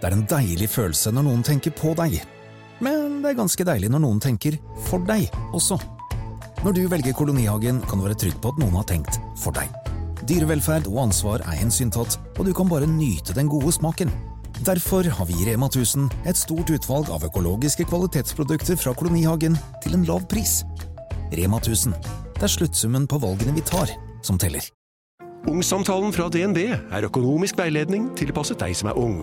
Det er en deilig følelse når noen tenker på deg. Men det er ganske deilig når noen tenker for deg også. Når du velger Kolonihagen, kan du være trygg på at noen har tenkt for deg. Dyrevelferd og ansvar er hensyntatt, og du kan bare nyte den gode smaken. Derfor har vi i Rema 1000 et stort utvalg av økologiske kvalitetsprodukter fra Kolonihagen til en lav pris. Rema 1000. Det er sluttsummen på valgene vi tar, som teller. Ungsamtalen fra DNB er økonomisk veiledning tilpasset deg som er ung.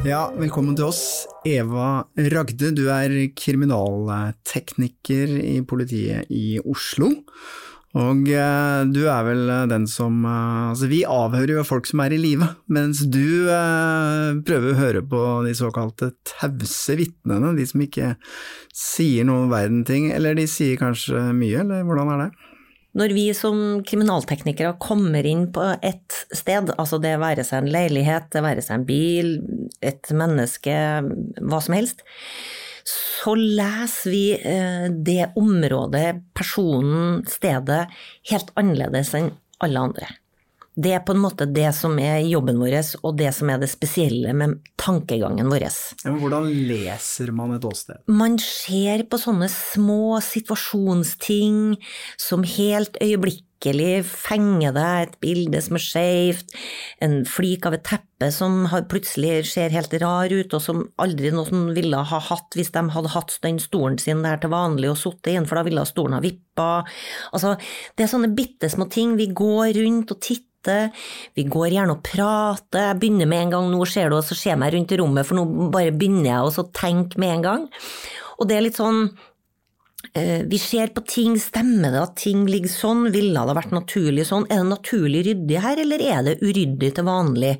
Ja, velkommen til oss. Eva Ragde, du er kriminaltekniker i politiet i Oslo. Og eh, du er vel den som eh, Altså, vi avhører jo folk som er i live, mens du eh, prøver å høre på de såkalte tause vitnene, de som ikke sier noen verden ting, eller de sier kanskje mye, eller hvordan er det? Når vi som kriminalteknikere kommer inn på et sted, altså det være seg en leilighet, det være seg en bil, et menneske, hva som helst, så leser vi eh, det området, personen, stedet, helt annerledes enn alle andre. Det er på en måte det som er jobben vår, og det som er det spesielle med tankegangen vår. Ja, men hvordan leser man et åsted? Man ser på sånne små situasjonsting som helt øyeblikkelig fenger deg, et bilde som er skjevt, en flik av et teppe som har, plutselig ser helt rar ut, og som aldri noen ville ha hatt hvis de hadde hatt den stolen sin der til vanlig og sittet inn, for da ville stolen ha vippa. Altså, det er sånne bitte små ting. Vi går rundt og titter vi går gjerne og prater. Jeg begynner med en gang, nå ser du, og så ser jeg meg rundt i rommet, for nå bare begynner jeg å tenke med en gang. Og det er litt sånn eh, vi ser på ting, stemmer det at ting ligger sånn, ville det vært naturlig sånn, er det naturlig ryddig her, eller er det uryddig til vanlig?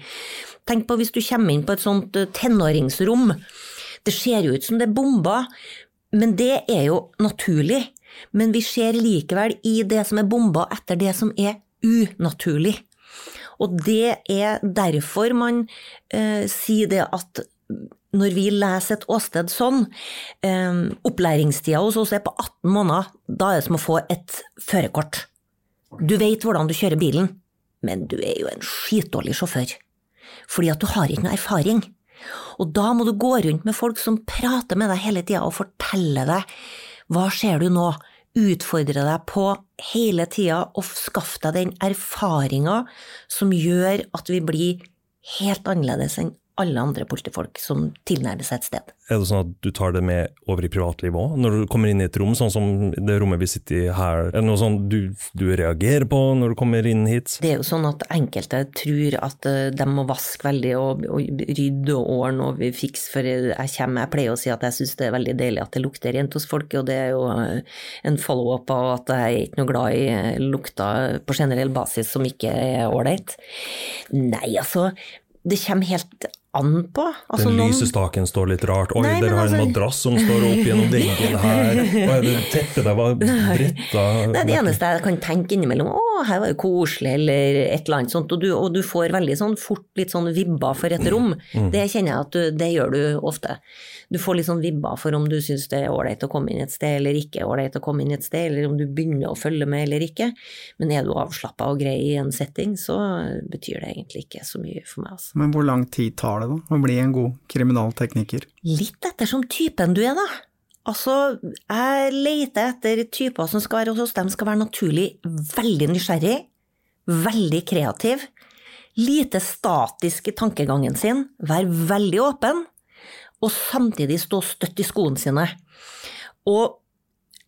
Tenk på hvis du kommer inn på et sånt eh, tenåringsrom, det ser jo ut som det er bomba, men det er jo naturlig. Men vi ser likevel i det som er bomba etter det som er unaturlig. Og det er derfor man eh, sier det at når vi leser et åsted sånn, eh, opplæringstida hos oss er på 18 måneder, da er det som å få et førerkort. Du vet hvordan du kjører bilen, men du er jo en skitdårlig sjåfør. Fordi at du har ikke noe erfaring. Og da må du gå rundt med folk som prater med deg hele tida og forteller deg hva ser du nå, utfordre deg på hele tida og skaffe deg den erfaringa som gjør at vi blir helt annerledes enn alle andre politifolk som tilnærmer seg et sted. Er det sånn at du tar det med over i privatlivet òg, når du kommer inn i et rom, sånn som det rommet vi sitter i her? Er det noe sånn du, du reagerer på når du kommer inn hit? Det er jo sånn at enkelte tror at eh, de må vaske veldig og, og rydde og ordne og fikse, for jeg kommer, jeg pleier å si at jeg syns det er veldig deilig at det lukter rent hos folk, og det er jo eh, en follow-up av at jeg er ikke noe glad i eh, lukter på generell basis som ikke er ålreit. Nei, altså, det kommer helt an på. Altså, Den lysestaken står litt rart. Oi, Nei, dere har en altså- madrass som står opp gjennom veggen her. Hva er det teppet der var bretta Nei, det eneste jeg kan tenke innimellom, å, her var det koselig, eller et eller annet sånt, og du, og du får veldig sånn fort litt sånn vibber for et rom. Mm. Det kjenner jeg at du, det gjør du ofte. Du får litt sånn vibber for om du syns det er ålreit å komme inn et sted eller ikke ålreit å komme inn et sted, eller om du begynner å følge med eller ikke. Men er du avslappa og grei i en setting, så betyr det egentlig ikke så mye for meg, altså. Men hvor lang tid tar det da, å bli en god kriminaltekniker? Litt ettersom typen du er, da. Altså, jeg leter etter typer som skal være hos oss. De skal være naturlig veldig nysgjerrig, veldig kreativ, lite statisk i tankegangen sin, være veldig åpen, og samtidig stå støtt i skoene sine. Og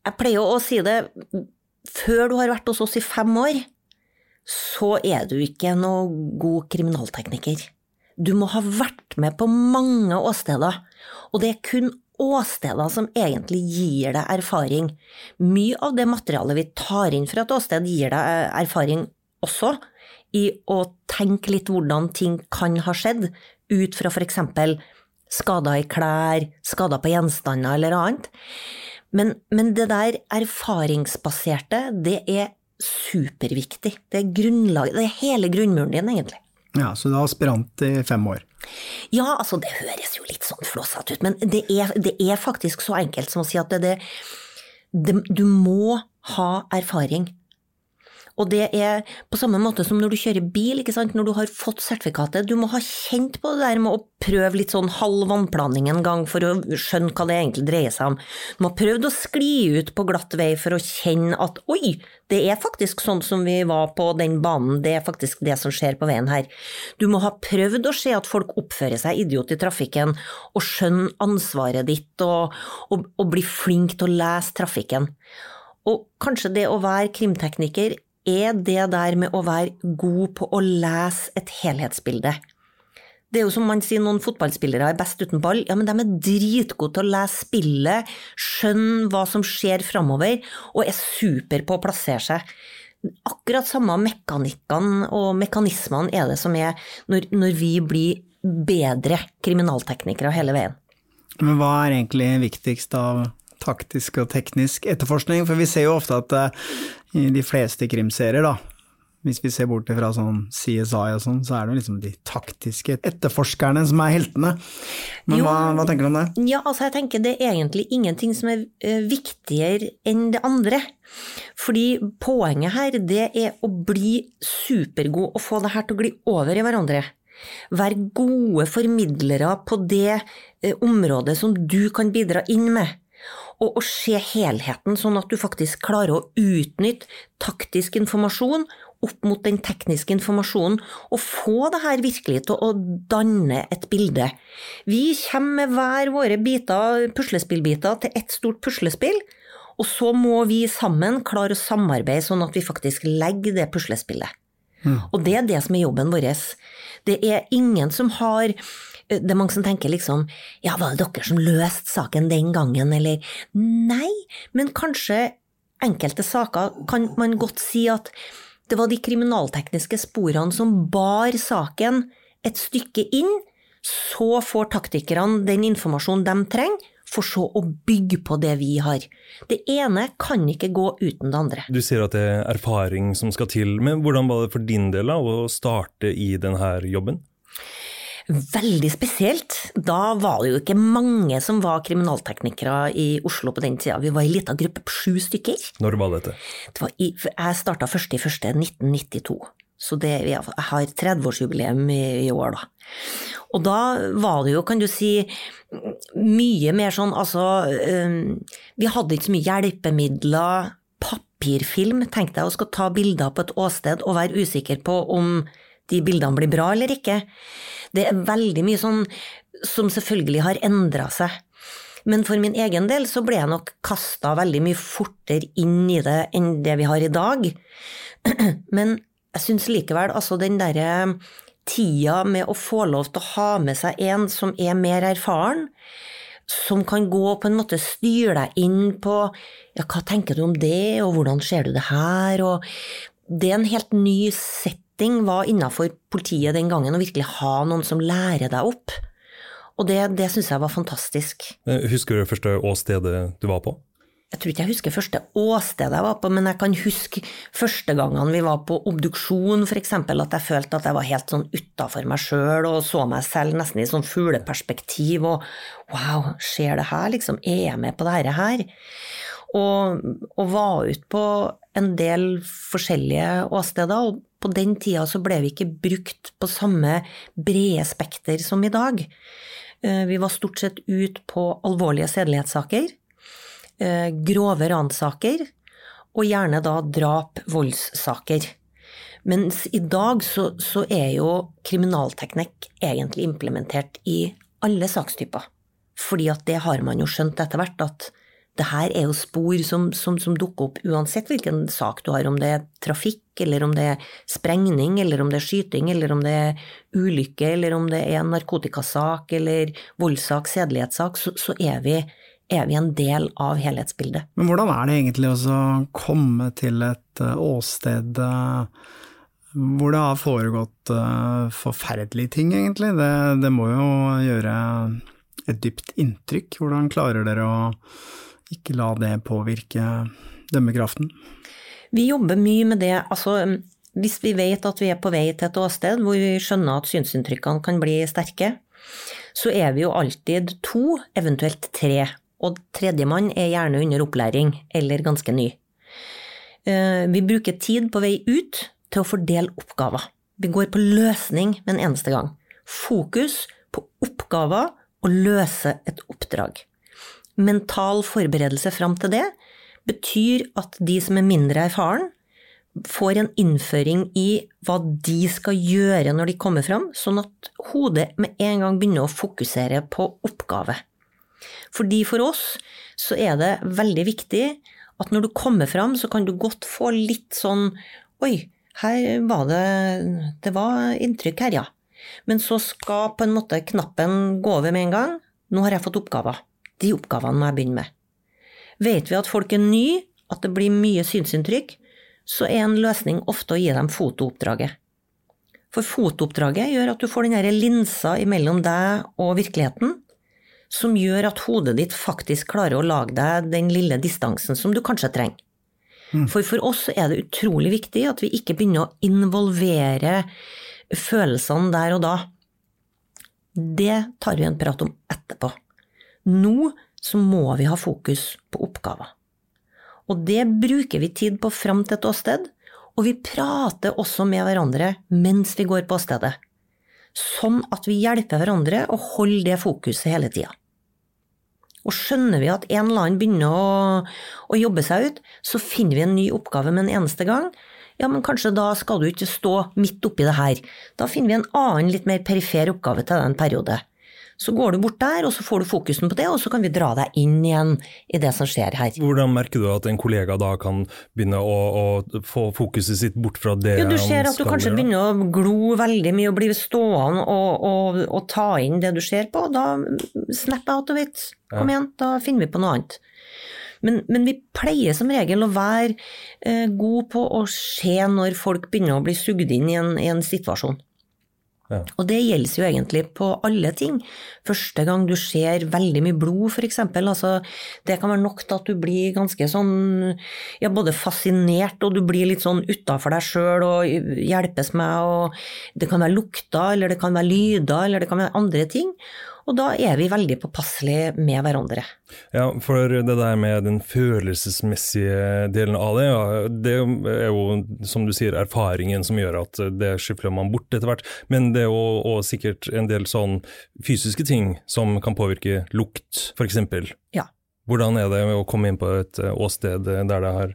jeg pleier å si det, før du har vært hos oss i fem år, så er du ikke noe god kriminaltekniker. Du må ha vært med på mange åsteder, og det er kun åsteder som egentlig gir deg erfaring. Mye av det materialet vi tar inn fra et åsted, gir deg eh, erfaring også i å tenke litt hvordan ting kan ha skjedd, ut fra eksempel skader i klær, skader på gjenstander eller annet. Men, men det der erfaringsbaserte, det er superviktig. Det er det er hele grunnmuren din, egentlig. Ja, Så du er aspirant i fem år? Ja, altså det høres jo litt sånn flåsete ut, men det er, det er, faktisk så enkelt som å si at det, det, Du må ha erfaring og det er på samme måte som når du kjører bil, ikke sant, når du har fått sertifikatet. Du må ha kjent på det der med å prøve litt sånn halv vannplaning en gang for å skjønne hva det egentlig dreier seg om. Du må ha prøvd å skli ut på glatt vei for å kjenne at oi, det er faktisk sånn som vi var på den banen, det er faktisk det som skjer på veien her. Du må ha prøvd å se at folk oppfører seg idiot i trafikken, og skjønne ansvaret ditt, og, og, og bli flink til å lese trafikken. Og kanskje det å være krimtekniker er det der med å være god på å lese et helhetsbilde. Det er jo som man sier, noen fotballspillere er best uten ball. Ja, men de er dritgode til å lese spillet, skjønne hva som skjer framover, og er super på å plassere seg. Akkurat samme mekanikkene og mekanismene er det som er når, når vi blir bedre kriminalteknikere hele veien. Men hva er egentlig viktigst av taktisk og teknisk etterforskning? For vi ser jo ofte at uh, i de fleste krimserier, da, hvis vi ser bort fra sånn CSI og sånn, så er det jo liksom de taktiske etterforskerne som er heltene. Men hva, hva, tenker du om det? Ja, altså jeg tenker det er egentlig ingenting som er uh, viktigere enn det andre. Fordi poenget her, det er å bli supergod og få det her til å gli over i hverandre. Vær gode formidlere på det uh, området som du kan bidra inn med og, å se helheten, sånn at du faktisk klarer å utnytte taktisk informasjon opp mot den tekniske informasjonen, og få det her virkelig til å danne et bilde. Vi kommer med hver våre biter, puslespillbiter til ett stort puslespill, og så må vi sammen klare å samarbeide sånn at vi faktisk legger det puslespillet. Mm. Og det er det som er jobben vår. Det er ingen som har det er mange som tenker liksom ja, var det dere som løste saken den gangen, eller nei, men kanskje enkelte saker kan man godt si at det var de kriminaltekniske sporene som bar saken et stykke inn, så får taktikerne den informasjonen de trenger, for så å bygge på det vi har. Det ene kan ikke gå uten det andre. Du sier at det er erfaring som skal til, men hvordan var det for din del da, å starte i denne jobben? Veldig spesielt. Da var det jo ikke mange som var kriminalteknikere i Oslo på den tida. Vi var en lita gruppe på sju stykker. Når var dette? Det var i, jeg starta 1.1.1992. Så det, jeg har 30-årsjubileum i, i år, da. Og da var det jo, kan du si, mye mer sånn altså Vi hadde ikke så mye hjelpemidler. Papirfilm tenkte jeg å skal ta bilder på et åsted og være usikker på om de bildene blir bra eller ikke. Det er veldig mye sånn som selvfølgelig har endra seg. Men for min egen del så ble jeg nok kasta veldig mye fortere inn i det enn det vi har i dag. Men jeg syns likevel altså den derre tida med å få lov til å ha med seg en som er mer erfaren, som kan gå og på en måte styre deg inn på ja, hva tenker du om det, og hvordan ser du det her, og det er en helt ny sett setting var innafor politiet den gangen, å virkelig ha noen som lærer deg opp. Og det, det syns jeg var fantastisk. Husker du det første åstedet du var på? Jeg tror ikke jeg husker første åstedet jeg var på, men jeg kan huske første gangene vi var på obduksjon, f.eks., at jeg følte at jeg var helt sånn utafor meg sjøl og så meg selv nesten i sånn fugleperspektiv og wow, skjer det her, liksom, er jeg med på dette her? og, og var ute på en del forskjellige åsteder. Og på den tida så ble vi ikke brukt på samme brede spekter som i dag. Eh, vi var stort sett ut på alvorlige sedelighetssaker, eh, grove ranssaker, og gjerne da drap, voldssaker. Mens i dag så, så er jo kriminalteknikk egentlig implementert i alle sakstyper. Fordi at det har man jo skjønt etter hvert, at det her er jo spor som, som, som, dukker opp uansett hvilken sak du har, om det er trafikk, eller om det er sprengning, eller om det er skyting, eller om det er ulykke, eller om det er en narkotikasak, eller voldssak, sedelighetssak, så, så er, vi, er, vi, en del av helhetsbildet. Men hvordan er det egentlig å komme til et eh, åsted eh, hvor det har foregått uh, forferdelige ting, egentlig? Det, det må jo gjøre et dypt inntrykk. Hvordan klarer dere å ikke la det påvirke dømmekraften? Vi jobber mye med det. Altså, hvis vi vet at vi er på vei til et åsted hvor vi skjønner at synsinntrykkene kan bli sterke, så er vi jo alltid to, eventuelt tre. Og tredjemann er gjerne under opplæring eller ganske ny. Eh, vi bruker tid på vei ut til å fordele oppgaver. Vi går på løsning med en eneste gang. Fokus på oppgaver og løse et oppdrag mental forberedelse fram til det betyr at de som er mindre erfaren, får en innføring i hva de skal gjøre når de kommer fram, sånn at hodet med en gang begynner å fokusere på oppgave. Fordi for oss så er det veldig viktig at når du kommer fram, så kan du godt få litt sånn Oi, her var det Det var inntrykk her, ja. Men så skal på en måte knappen gå over med en gang. Nå har jeg fått oppgaver. De oppgavene må jeg begynne med. Vet vi at folk er nye, at det blir mye synsinntrykk, så er en løsning ofte å gi dem fotooppdraget. For fotooppdraget gjør at du får den linsa mellom deg og virkeligheten, som gjør at hodet ditt faktisk klarer å lage deg den lille distansen som du kanskje trenger. Mm. For for oss er det utrolig viktig at vi ikke begynner å involvere følelsene der og da. Det tar vi en prat om etterpå. Nå så må vi ha fokus på oppgaver. Og det bruker vi tid på fram til et åsted, og vi prater også med hverandre mens vi går på åstedet. Sånn at vi hjelper hverandre og holder det fokuset hele tida. Og skjønner vi at en eller annen begynner å, å, jobbe seg ut, så finner vi en ny oppgave med en eneste gang. Ja, men kanskje da skal du ikke stå midt oppi det her. Da finner vi en annen, litt mer perifer oppgave til deg en periode. Så går du bort der, og så får du fokusen på det, og så kan vi dra deg inn igjen i det som skjer her. Hvordan merker du at en kollega da kan begynne å, å få fokuset sitt bort fra det jo, Du ser at du kanskje gjøre. begynner å glo veldig mye og bli stående og, og, og, ta inn det du ser på. Da snap out of it. Kom ja. igjen, da finner vi på noe annet. Men, men, vi pleier som regel å være eh, gode på å se når folk begynner å bli sugd inn i en, i en situasjon. Og det gjelder jo egentlig på alle ting. Første gang du ser veldig mye blod, f.eks. Altså, det kan være nok til at du blir ganske sånn ja, både fascinert, og du blir litt sånn utafor deg sjøl og hjelpes med, og det kan være lukter, eller det kan være lyder, eller det kan være andre ting. Og da er vi veldig påpasselige med hverandre. Ja, for det der med den følelsesmessige delen av det, ja, det er jo som du sier erfaringen som gjør at det skyfler man bort etter hvert. Men det er jo sikkert en del sånn fysiske ting som kan påvirke lukt, f.eks. Ja. Hvordan er det å komme inn på et åsted der det har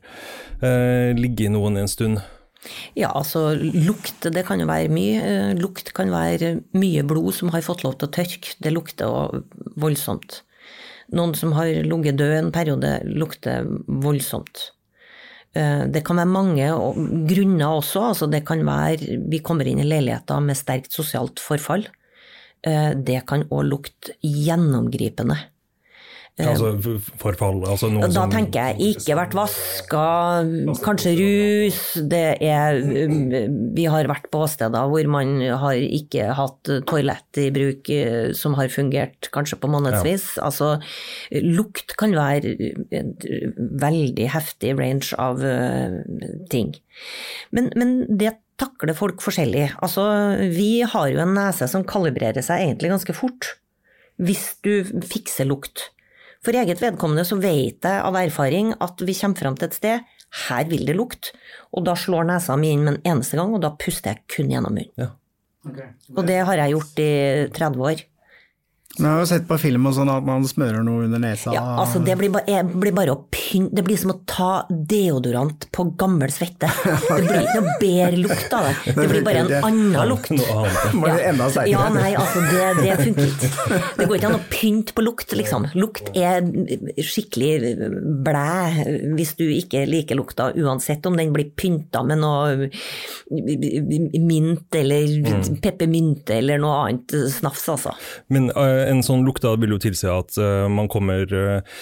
eh, ligget noen en stund? Ja, altså lukt, det kan jo være mye. Eh, lukt kan være mye blod som har fått lov til å tørke. Det lukter voldsomt. Noen som har ligget død en periode, lukter voldsomt. Eh, det kan være mange grunner også. Altså det kan være Vi kommer inn i leiligheter med sterkt sosialt forfall. Eh, det kan òg lukte gjennomgripende. Altså forfall? Altså da som... tenker jeg ikke vært vaska, kanskje rus. Det er Vi har vært på steder hvor man har ikke hatt toalett i bruk eh, som har fungert kanskje på månedsvis. Ja. Altså lukt kan være en veldig heftig range av eh, ting. Men, men det takler folk forskjellig. Altså, vi har jo en nese som kalibrerer seg egentlig ganske fort. Hvis du fikser lukt. For eget vedkommende så vet jeg av erfaring at vi kommer fram til et sted, her vil det lukte, og da slår nesa mi inn med en eneste gang, og da puster jeg kun gjennom munnen. Og det har jeg gjort i 30 år. Men jeg har jo sett på film og sånn at man smører noe under nesa. Ja, altså det blir, bare, blir bare å pynte Det blir som å ta deodorant på gammel svette. Det blir ikke noe bedre lukt av det. Det blir bare en annen lukt. Det enda sterkere. Ja, nei, altså det, det funker ikke. Det går ikke an å pynte på lukt, liksom. Lukt er skikkelig blæ hvis du ikke liker lukta, uansett om den blir pynta med noe mint eller peppermynte eller noe annet snafs, altså. Men eh, en sånn lukt da vil jo tilsi at eh, man kommer eh,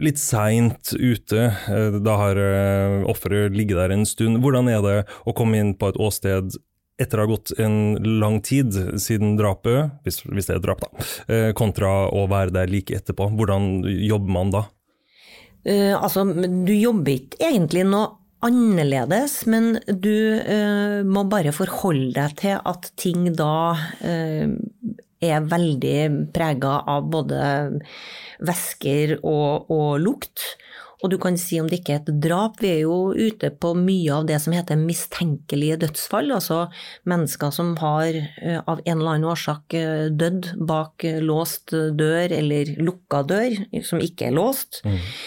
litt seint ute. Eh, da har uh, offeret ligget der en stund. Hvordan er det å komme inn på et åsted etter å ha gått en lang tid siden drapet, hvis, hvis det er drap, da, kontra å være der like etterpå? Hvordan jobber man da? Uh, altså, du jobber ikke egentlig noe annerledes, men du eh, må bare forholde deg til at ting da eh, er veldig prega av både væsker og, og lukt. Og du kan si om det ikke er et drap, vi er jo ute på mye av det som heter mistenkelige dødsfall, altså mennesker som har eh, av en eller annen årsak eh, dødd bak eh, låst dør eller lukka dør, som ikke er låst,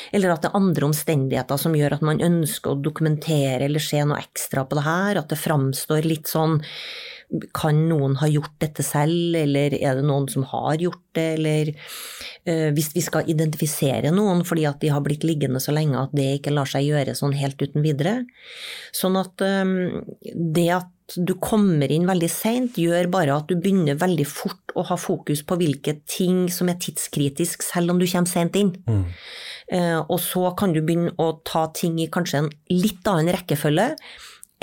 eller at det er andre omstendigheter som gjør at man ønsker å dokumentere eller se noe ekstra på det her, at det framstår litt sånn kan noen ha gjort dette selv, eller er det noen som har gjort det, eller uh, hvis vi skal identifisere noen fordi at de har blitt liggende så lenge at det ikke lar seg gjøre sånn helt uten videre. Sånn at um, det at du kommer inn veldig seint, gjør bare at du begynner veldig fort å ha fokus på hvilke ting som er tidskritisk, selv om du kommer sent inn. Eh, og så kan du begynne å ta ting i kanskje en litt annen rekkefølge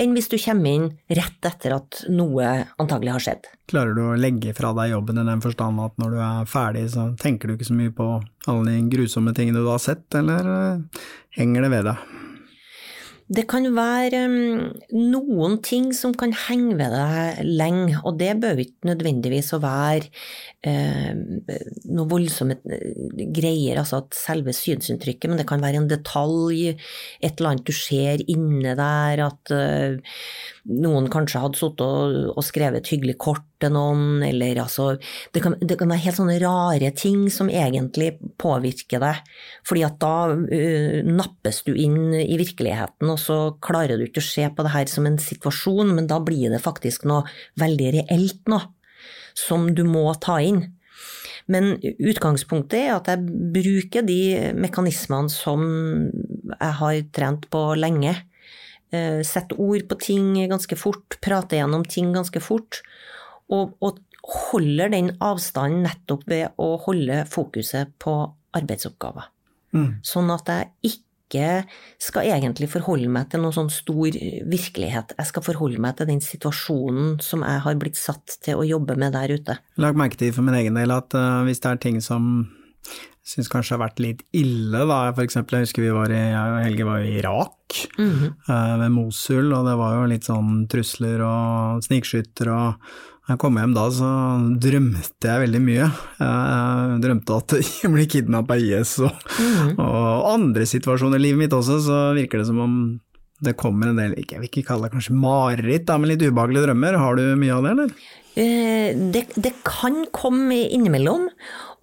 enn hvis du kommer inn rett etter at noe antagelig har skjedd. Klarer du å legge fra deg jobben i den forstand at når du er ferdig, så tenker du ikke så mye på alle de grusomme tingene du har sett, eller eh, henger det ved deg? Det kan være um, noen ting som kan henge ved deg lenge, og det bør ikke nødvendigvis å være eh, noe voldsomme eh, greier, altså at selve synsinntrykket, men det kan være en detalj, et eller annet du ser inne der, at eh, noen kanskje hadde sittet og, og skrevet et hyggelig kort til noen, eller altså det kan, det kan være helt sånne rare ting som egentlig påvirker deg, fordi at da uh, nappes du inn i virkeligheten, og så klarer du ikke å se på det her som en situasjon, men da blir det faktisk noe veldig reelt nå, som du må ta inn. Men utgangspunktet er at jeg bruker de mekanismene som jeg har trent på lenge. Eh, Sette ord på ting ganske fort, prate gjennom ting ganske fort. Og, og holder den avstanden nettopp ved å holde fokuset på arbeidsoppgaver. Sånn at jeg ikke skal egentlig forholde meg til noen sånn stor virkelighet. Jeg skal forholde meg til den situasjonen som jeg har blitt satt til å jobbe med der ute. Lag merke til for min egen del at uh, hvis det er ting som syns kanskje har vært litt ille, da, for eksempel jeg husker vi var i, jeg og Helge var i Irak, uh, ved Mosul, og det var jo litt sånn trusler og snikskytter og jeg kom hjem da, så drømte jeg veldig mye. Jeg drømte at jeg ble kidnappa av IS og, og andre situasjoner i livet mitt også, så virker det som om det kommer en del, jeg vil ikke kalle det kanskje mareritt, da, men litt ubehagelige drømmer. Har du mye av det, eller? Eh, Det, det kan komme innimellom,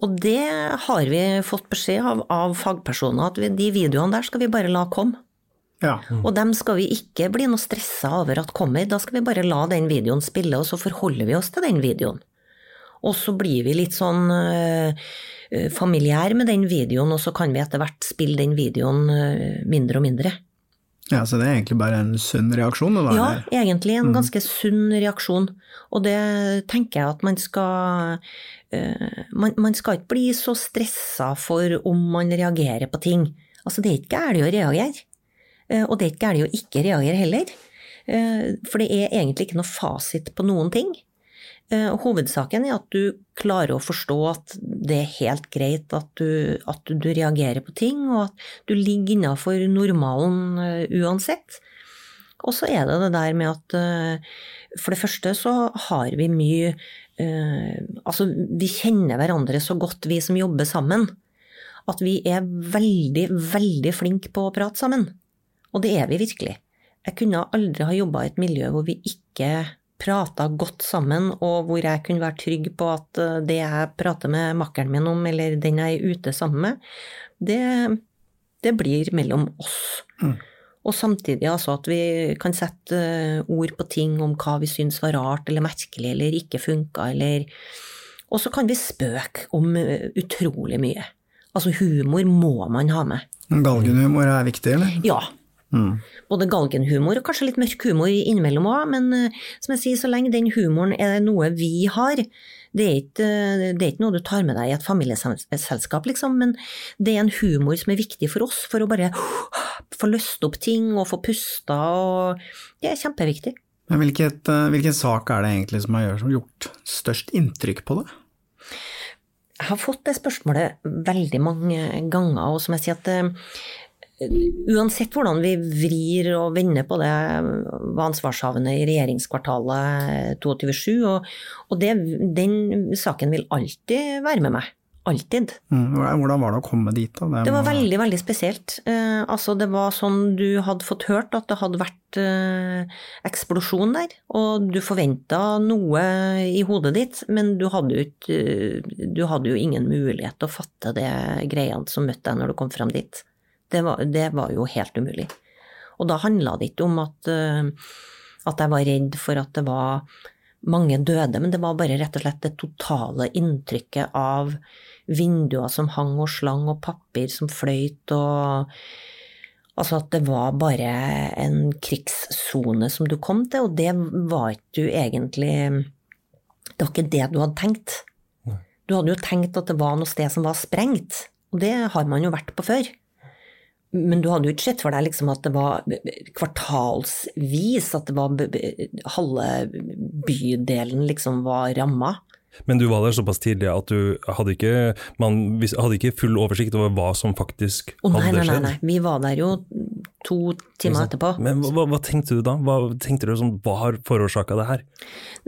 og det har vi fått beskjed av, av fagpersoner, at vi, de videoene der skal vi bare la komme. Ja. Og dem skal vi ikke bli noe stressa over at kommer, da skal vi bare la den videoen spille, og så forholder vi oss til den videoen. Og så blir vi litt sånn øh, familiær med den videoen, og så kan vi etter hvert spille den videoen øh, mindre og mindre. ja, så det er egentlig bare en sunn reaksjon? Da, Ja, egentlig en ganske sunn reaksjon. Og det tenker jeg at man skal man, man skal ikke bli så stressa for om man reagerer på ting. Altså, det er ikke galt å reagere. Eh, og det er ikke galt å ikke reagere heller. Eh, for det er egentlig ikke noe fasit på noen ting. Eh, Hovedsaken er at du klarer å forstå at det er helt greit at du, at du reagerer på ting, og at du ligger innafor normalen eh, uansett. Og så er det det der med at eh, for det første så har vi mye eh, Altså, vi kjenner hverandre så godt, vi som jobber sammen, at vi er veldig, veldig flinke på å prate sammen. Og det er vi virkelig. Jeg kunne aldri ha jobba i et miljø hvor vi ikke prata godt sammen, og hvor jeg kunne være trygg på at eh, det jeg prater med makkeren min om, eller den jeg er ute sammen med, det, det blir mellom oss. Mm. Og samtidig altså at vi kan sette eh, ord på ting om hva vi syns var rart eller merkelig eller ikke funka, eller Og så kan vi spøke om eh, utrolig mye. Altså humor må man ha med. Galgenhumor er viktig, eller? Ja. Mm. Både galgenhumor og kanskje litt mørk humor innimellom òg, men eh, som jeg sier, så lenge den humoren er noe vi har, det er, ikke, det er ikke noe du tar med deg i et familieselskap, liksom, men det er en humor som er viktig for oss, for å bare få løst opp ting og få pusta, og det er kjempeviktig. Men hvilket, eh, hvilken sak er det egentlig som har gjort størst inntrykk på deg? Jeg har fått det spørsmålet veldig mange ganger, og som jeg sier at eh, uansett hvordan vi vrir og vender på det, var ansvarshavende i regjeringskvartalet 22.7, og, og det, den saken vil alltid være med meg. Alltid. Mm. Hvordan var det å komme dit? da? Det var veldig, veldig spesielt. Eh, altså, det var sånn du hadde fått hørt at det hadde vært eh, eksplosjon der, og du forventa noe i hodet ditt, men du hadde, jo ikke, du hadde jo ingen mulighet til å fatte det greiene som møtte deg når du kom fram dit. Det var, det var jo helt umulig. Og da handla det ikke om at, eh, at jeg var redd for at det var mange døde, men det var bare rett og slett det totale inntrykket av vinduer som hang og slang, og papir som fløyt, og Altså at det var bare en krigssone som du kom til, og det var ikke du egentlig Det var ikke det du hadde tenkt. Du hadde jo tenkt at det var noe sted som var sprengt, og det har man jo vært på før. Men du hadde jo ikke sett for deg liksom at det var kvartalsvis, at det var halve bydelen liksom var ramma. Men du var der såpass tidlig at du hadde ikke, man hadde ikke full oversikt over hva som faktisk oh, nei, hadde skjedd? Nei, nei, nei. Vi var der jo to timer etterpå. Men hva, hva, tenkte du da? Hva tenkte du som var forårsaka det her?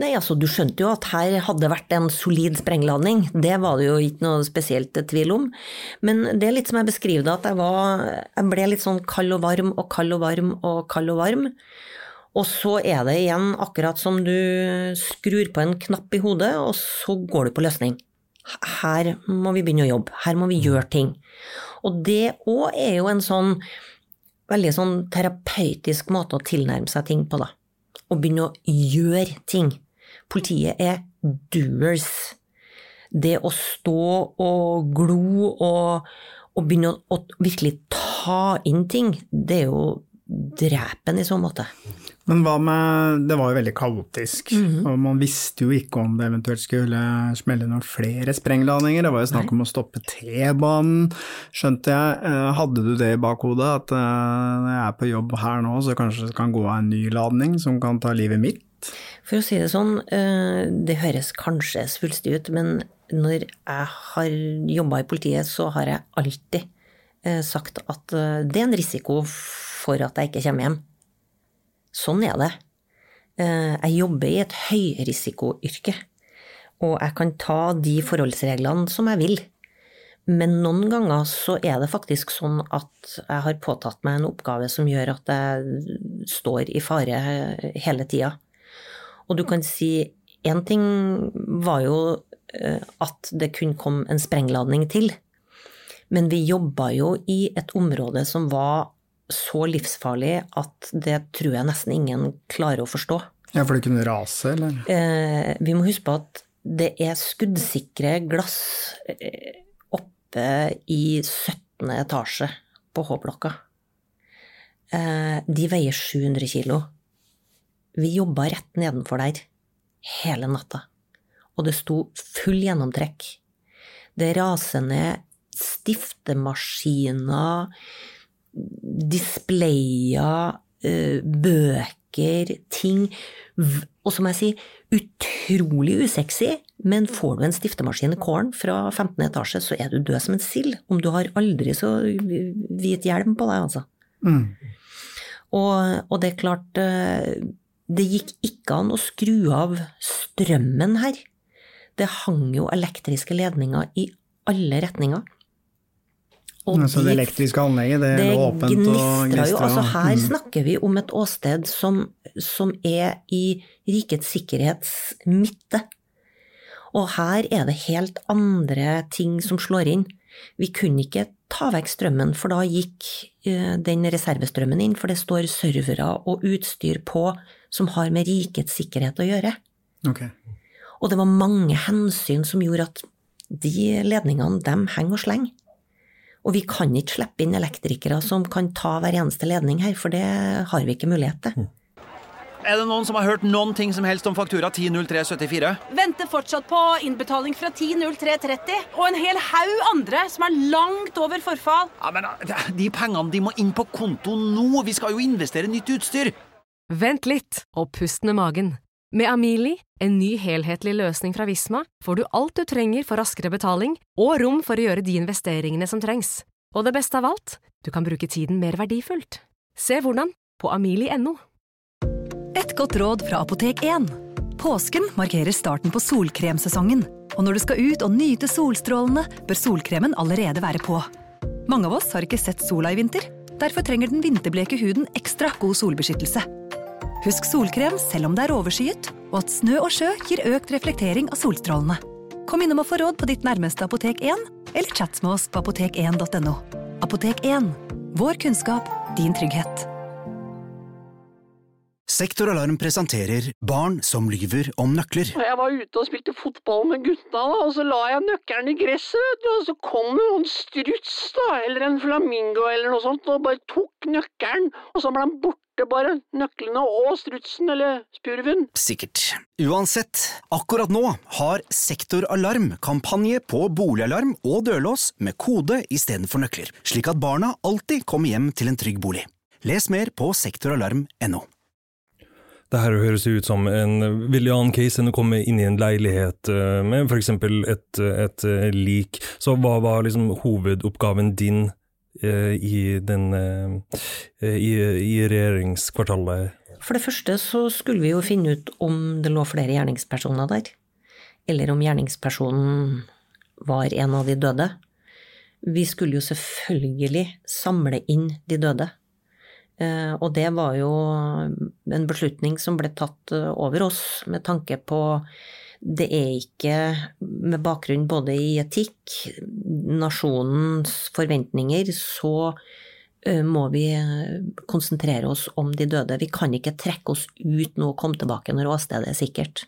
Nei, altså du skjønte jo at her hadde vært en solid sprengladning. Det var det jo ikke noe spesielt tvil om. Men det er litt som jeg beskriver det, at jeg var Jeg ble litt sånn kald og varm og kald og varm og kald og varm. Og så er det igjen akkurat som du skrur på en knapp i hodet, og så går du på løsning. Her må vi begynne å jobbe, her må vi gjøre ting. Og det òg er jo en sånn veldig sånn terapeutisk måte å tilnærme seg ting på, da. Å begynne å gjøre ting. Politiet er doers. Det å stå og glo og, og begynne å, å virkelig ta inn ting, det er jo drepen i så måte. Men hva med Det var jo veldig kaotisk, Mm. -hmm. og man visste jo ikke om det eventuelt skulle smelle noen flere sprengladninger. Det var jo snakk om å stoppe T-banen, skjønte jeg. Eh, Hadde du det i bakhodet, at eh, når jeg er på jobb her nå, så kanskje det kan gå av en ny ladning som kan ta livet mitt? For å si det sånn, eh, det høres kanskje svulstig ut, men når jeg har jobba i politiet, så har jeg alltid sagt at det er en risiko for at jeg ikke kommer hjem. Sånn er det. Eh, Jeg jobber i et høyrisikoyrke, og jeg kan ta de forholdsreglene som jeg vil. Men noen ganger så er det faktisk sånn at jeg har påtatt meg en oppgave som gjør at jeg står i fare hele tida. Og du kan si én ting var jo eh, at det kunne komme en sprengladning til. Men vi jobba jo i et område som var så livsfarlig at det tror jeg nesten ingen klarer å forstå. Ja, for det kunne rase, eller? Eh, vi må huske på at det er skuddsikre glass eh, oppe i 17. etasje på H-blokka. Eh, de veier 700 kilo. Vi jobba rett nedenfor der hele natta. Og det sto full gjennomtrekk. Det raser ned stiftemaskiner, displayer, eh, bøker, ting. Og som jeg sier, utrolig usexy, men får du en stiftemaskin i kålen fra 15. etasje, så er du død som en sild. Om du har aldri så hvit hjelm på deg, altså. Mm. Og, og det er klart eh, Det gikk ikke an å skru av strømmen her. Det hang jo elektriske ledninger i alle retninger. Og Altså det elektriske anlegget, det, det lå åpent og gnistra jo. Altså her Mm. snakker vi om et åsted som, som er i rikets sikkerhets midte. Og her er det helt andre ting som slår inn. Vi kunne ikke ta vekk strømmen, for da gikk eh, den reservestrømmen inn, for det står servere og utstyr på som har med rikets sikkerhet å gjøre. Okay. Og det var mange hensyn som gjorde at de ledningene, dem henger og slenger. Og vi kan ikke slippe inn elektrikere som kan ta hver eneste ledning her, for det har vi ikke mulighet til. Er det noen som har hørt noen ting som helst om faktura 100374? Venter fortsatt på innbetaling fra 10.03.30, og en hel haug andre som er langt over forfall. Ja, men eh, De pengene de må inn på konto nå! Vi skal jo investere nytt utstyr! Vent litt, og pust med magen. Med Amili, en ny helhetlig løsning fra Visma, får du alt du trenger for raskere betaling og rom for å gjøre de investeringene som trengs. Og det beste av alt, du kan bruke tiden mer verdifullt. Se hvordan på amili.no. Et godt råd fra Apotek 1. Påsken markerer starten på solkremsesongen. Og når du skal ut og nyte solstrålene, bør solkremen allerede være på. Mange av oss har ikke sett sola i vinter. Derfor trenger den vinterbleke huden ekstra god solbeskyttelse. Husk solkrem selv om det er overskyet, og at snø og sjø gir økt reflektering av solstrålene. Kom innom og få råd på ditt nærmeste Apotek 1, eller chat med oss på apotek1.no. Apotek 1. Vår kunnskap, din trygghet. Sektoralarm presenterer Barn som lyver om nøkler. Jeg var ute og spilte fotball med gutta, og så la jeg nøkkelen i gresset, og så kom det noen struts, da, eller en flamingo eller noe sånt, og bare tok nøkkelen, og så ble han borte bare, nøklene og strutsen, eller spurven. Sikkert. Uansett, akkurat nå har Sektoralarm kampanje på boligalarm og dørlås med kode istedenfor nøkler, slik at barna alltid kommer hjem til en trygg bolig. Les mer på sektoralarm.no. Det her høres ut som en veldig annen case enn å komme inn i en leilighet eh, med f.eks. Et, et eh, lik. Så hva var liksom hovedoppgaven din i, den, eh, i, i regjeringskvartalet? For det første så skulle vi jo finne ut om det lå flere gjerningspersoner der. Eller om gjerningspersonen var en av de døde. Vi skulle jo selvfølgelig samle inn de døde. Eh, Og det var jo en beslutning som ble tatt eh, over oss med tanke på det er ikke med bakgrunn både i etikk, nasjonens forventninger, så må vi konsentrere oss om de døde. Vi kan ikke trekke oss ut nå og komme tilbake når åstedet er sikkert.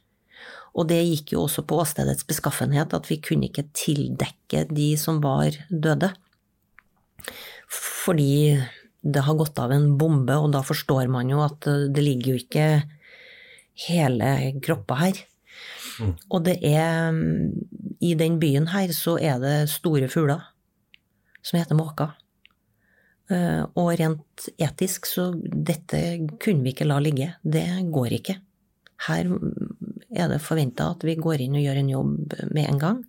Og det gikk jo også på åstedets beskaffenhet, at vi kunne ikke tildekke de som var døde. Fordi det har gått av en bombe, og da forstår man jo at det ligger jo ikke hele kroppa her. Og det er I den byen her så er det store fugler som heter måker. Eh, Og rent etisk så dette kunne vi ikke la ligge. Det går ikke. Her er det forventa at vi går inn og gjør en jobb med en gang.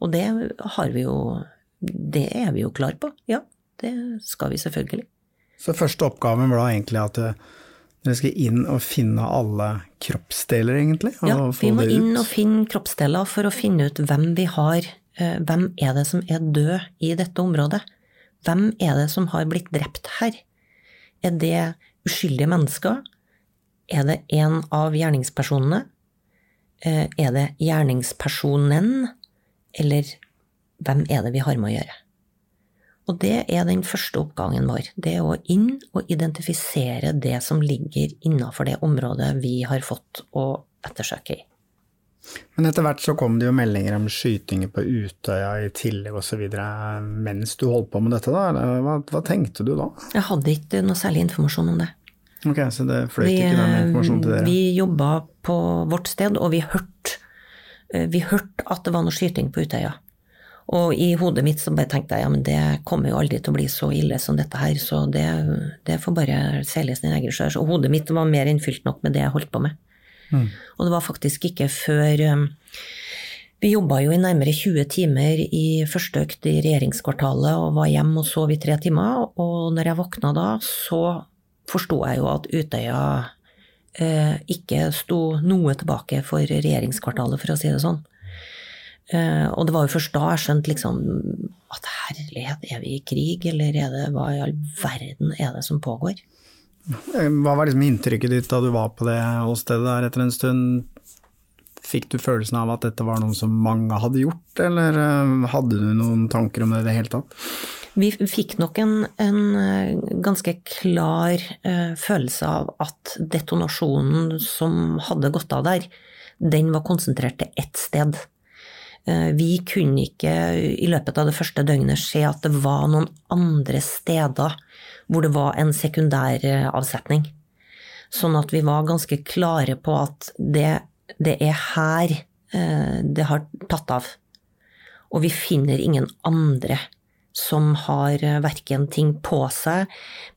Og det har vi jo Det er vi jo klar på. Ja, det skal vi selvfølgelig. Så første oppgaven var da egentlig at eh, dere skal inn og finne alle kroppsdeler, egentlig? Og Ja, vi må inn og finne kroppsdeler for å finne ut hvem vi har, eh, hvem er det som er død i dette området? Hvem er det som har blitt drept her? Er det uskyldige mennesker? Er det en av gjerningspersonene? Eh, Er det gjerningspersonen? Eller hvem er det vi har med å gjøre? Og det er den første oppgangen vår. Det er å inn og identifisere det som ligger innafor det området vi har fått å ettersøke i. Men etter hvert så kom det jo meldinger om skytinger på Utøya i tillegg osv. mens du holdt på med dette, da? Hva, hva tenkte du da? Jeg hadde ikke noe særlig informasjon om det. Ok, Så det fløyt ikke den informasjonen til dere? vi jobba på vårt sted, og vi hørte vi hørte at det var noe skyting på Utøya. Og i hodet mitt så bare tenkte jeg ja, men det kommer jo aldri til å bli så ille som dette her, så det, det får bare seile sin egen sjø. Så hodet mitt var mer enn fylt nok med det jeg holdt på med. Mm. Og det var faktisk ikke før um, Vi jobba jo i nærmere 20 timer i første økt i regjeringskvartalet og var hjemme og sov i tre timer. Og når jeg våkna da, så forsto jeg jo at Utøya eh, ikke sto noe tilbake for regjeringskvartalet, for å si det sånn. Eh, og det var jo først da jeg skjønte liksom at herlighet, er vi i krig, eller er det, hva i all verden er det som pågår? Eh, Hva var liksom inntrykket ditt da du var på det åstedet der etter en stund? Fikk du følelsen av at dette var noe som mange hadde gjort, eller eh, hadde du noen tanker om det i det hele tatt? Vi fikk nok en, en ganske klar uh, følelse av at detonasjonen som hadde gått av der, den var konsentrert til ett sted. Eh, vi kunne ikke i løpet av det første døgnet se at det var noen andre steder hvor det var en sekundær eh, avsetning. Sånn at vi var ganske klare på at det, det er her eh, det har tatt av. Og vi finner ingen andre som har verken ting på seg,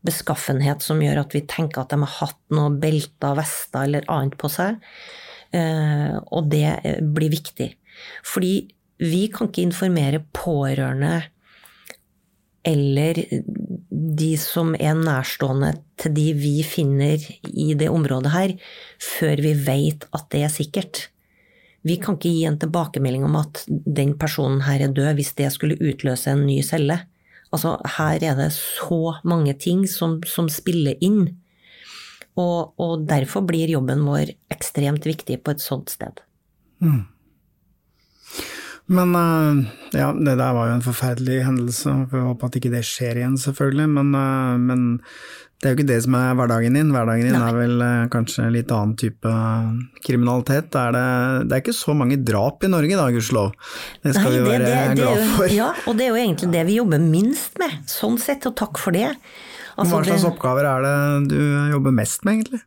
beskaffenhet som gjør at vi tenker at de har hatt noe belter, vester eller annet på seg. Og det blir viktig. Fordi vi kan ikke informere pårørende eller de som er nærstående til de vi finner i det området her, før vi vet at det er sikkert. Vi kan ikke gi en tilbakemelding om at den personen her er død, hvis det skulle utløse en ny celle. Altså, her er det så mange ting som, som spiller inn. Og, og derfor blir jobben vår ekstremt viktig på et sånt sted. Mm. Men eh, ja, det der var jo en forferdelig hendelse, vi håper at ikke det skjer igjen, selvfølgelig. Men, eh, men det er jo ikke det som er hverdagen din. Hverdagen din er vel eh, kanskje en litt annen type kriminalitet. Er det, det er ikke så mange drap i Norge da, gudskjelov. Det skal Nei, vi være det det, glad jo- for. Ja, og det er jo egentlig det vi jobber minst med, sånn sett, og takk for det. Altså, Hva slags oppgaver er det du jobber mest med, egentlig?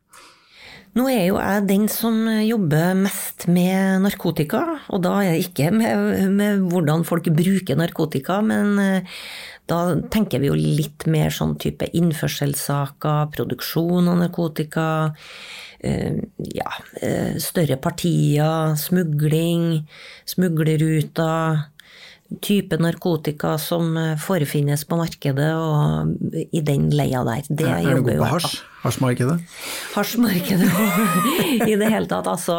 Nå er jo jeg den som jobber mest med narkotika, og da er det ikke med, med hvordan folk bruker narkotika, men eh, da tenker vi jo litt mer sånn type innførselssaker, produksjon av narkotika, eh, ja, eh, større partier, smugling, smuglerruter, type narkotika som eh, forefinnes på markedet, og i den leia der. Det er du jobber god på hasj? Hasjmarkedet? hasjmarkedet i det hele tatt. Altså,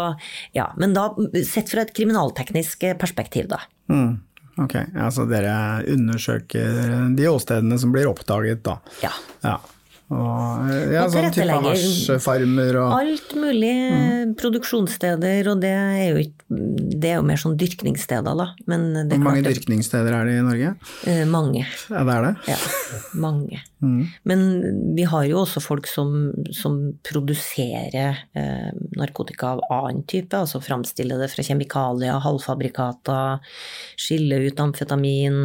ja. Men da sett fra et kriminalteknisk perspektiv, da. Mm. Ok, altså dere undersøker de åstedene som blir oppdaget, da. Ja. ja. Og, ja, Og sånn type hasjfarmer og Alt mulig mm. produksjonssteder, og det er jo, det er jo mer sånn dyrkningssteder, da. Men det Hvor mange det- dyrkningssteder er det i Norge? Eh, mange. Ja, det er det? Ja, mange. Mm. Men vi har jo også folk som, som produserer eh, narkotika av annen type, altså framstiller det fra kjemikalier, halvfabrikater, skiller ut amfetamin,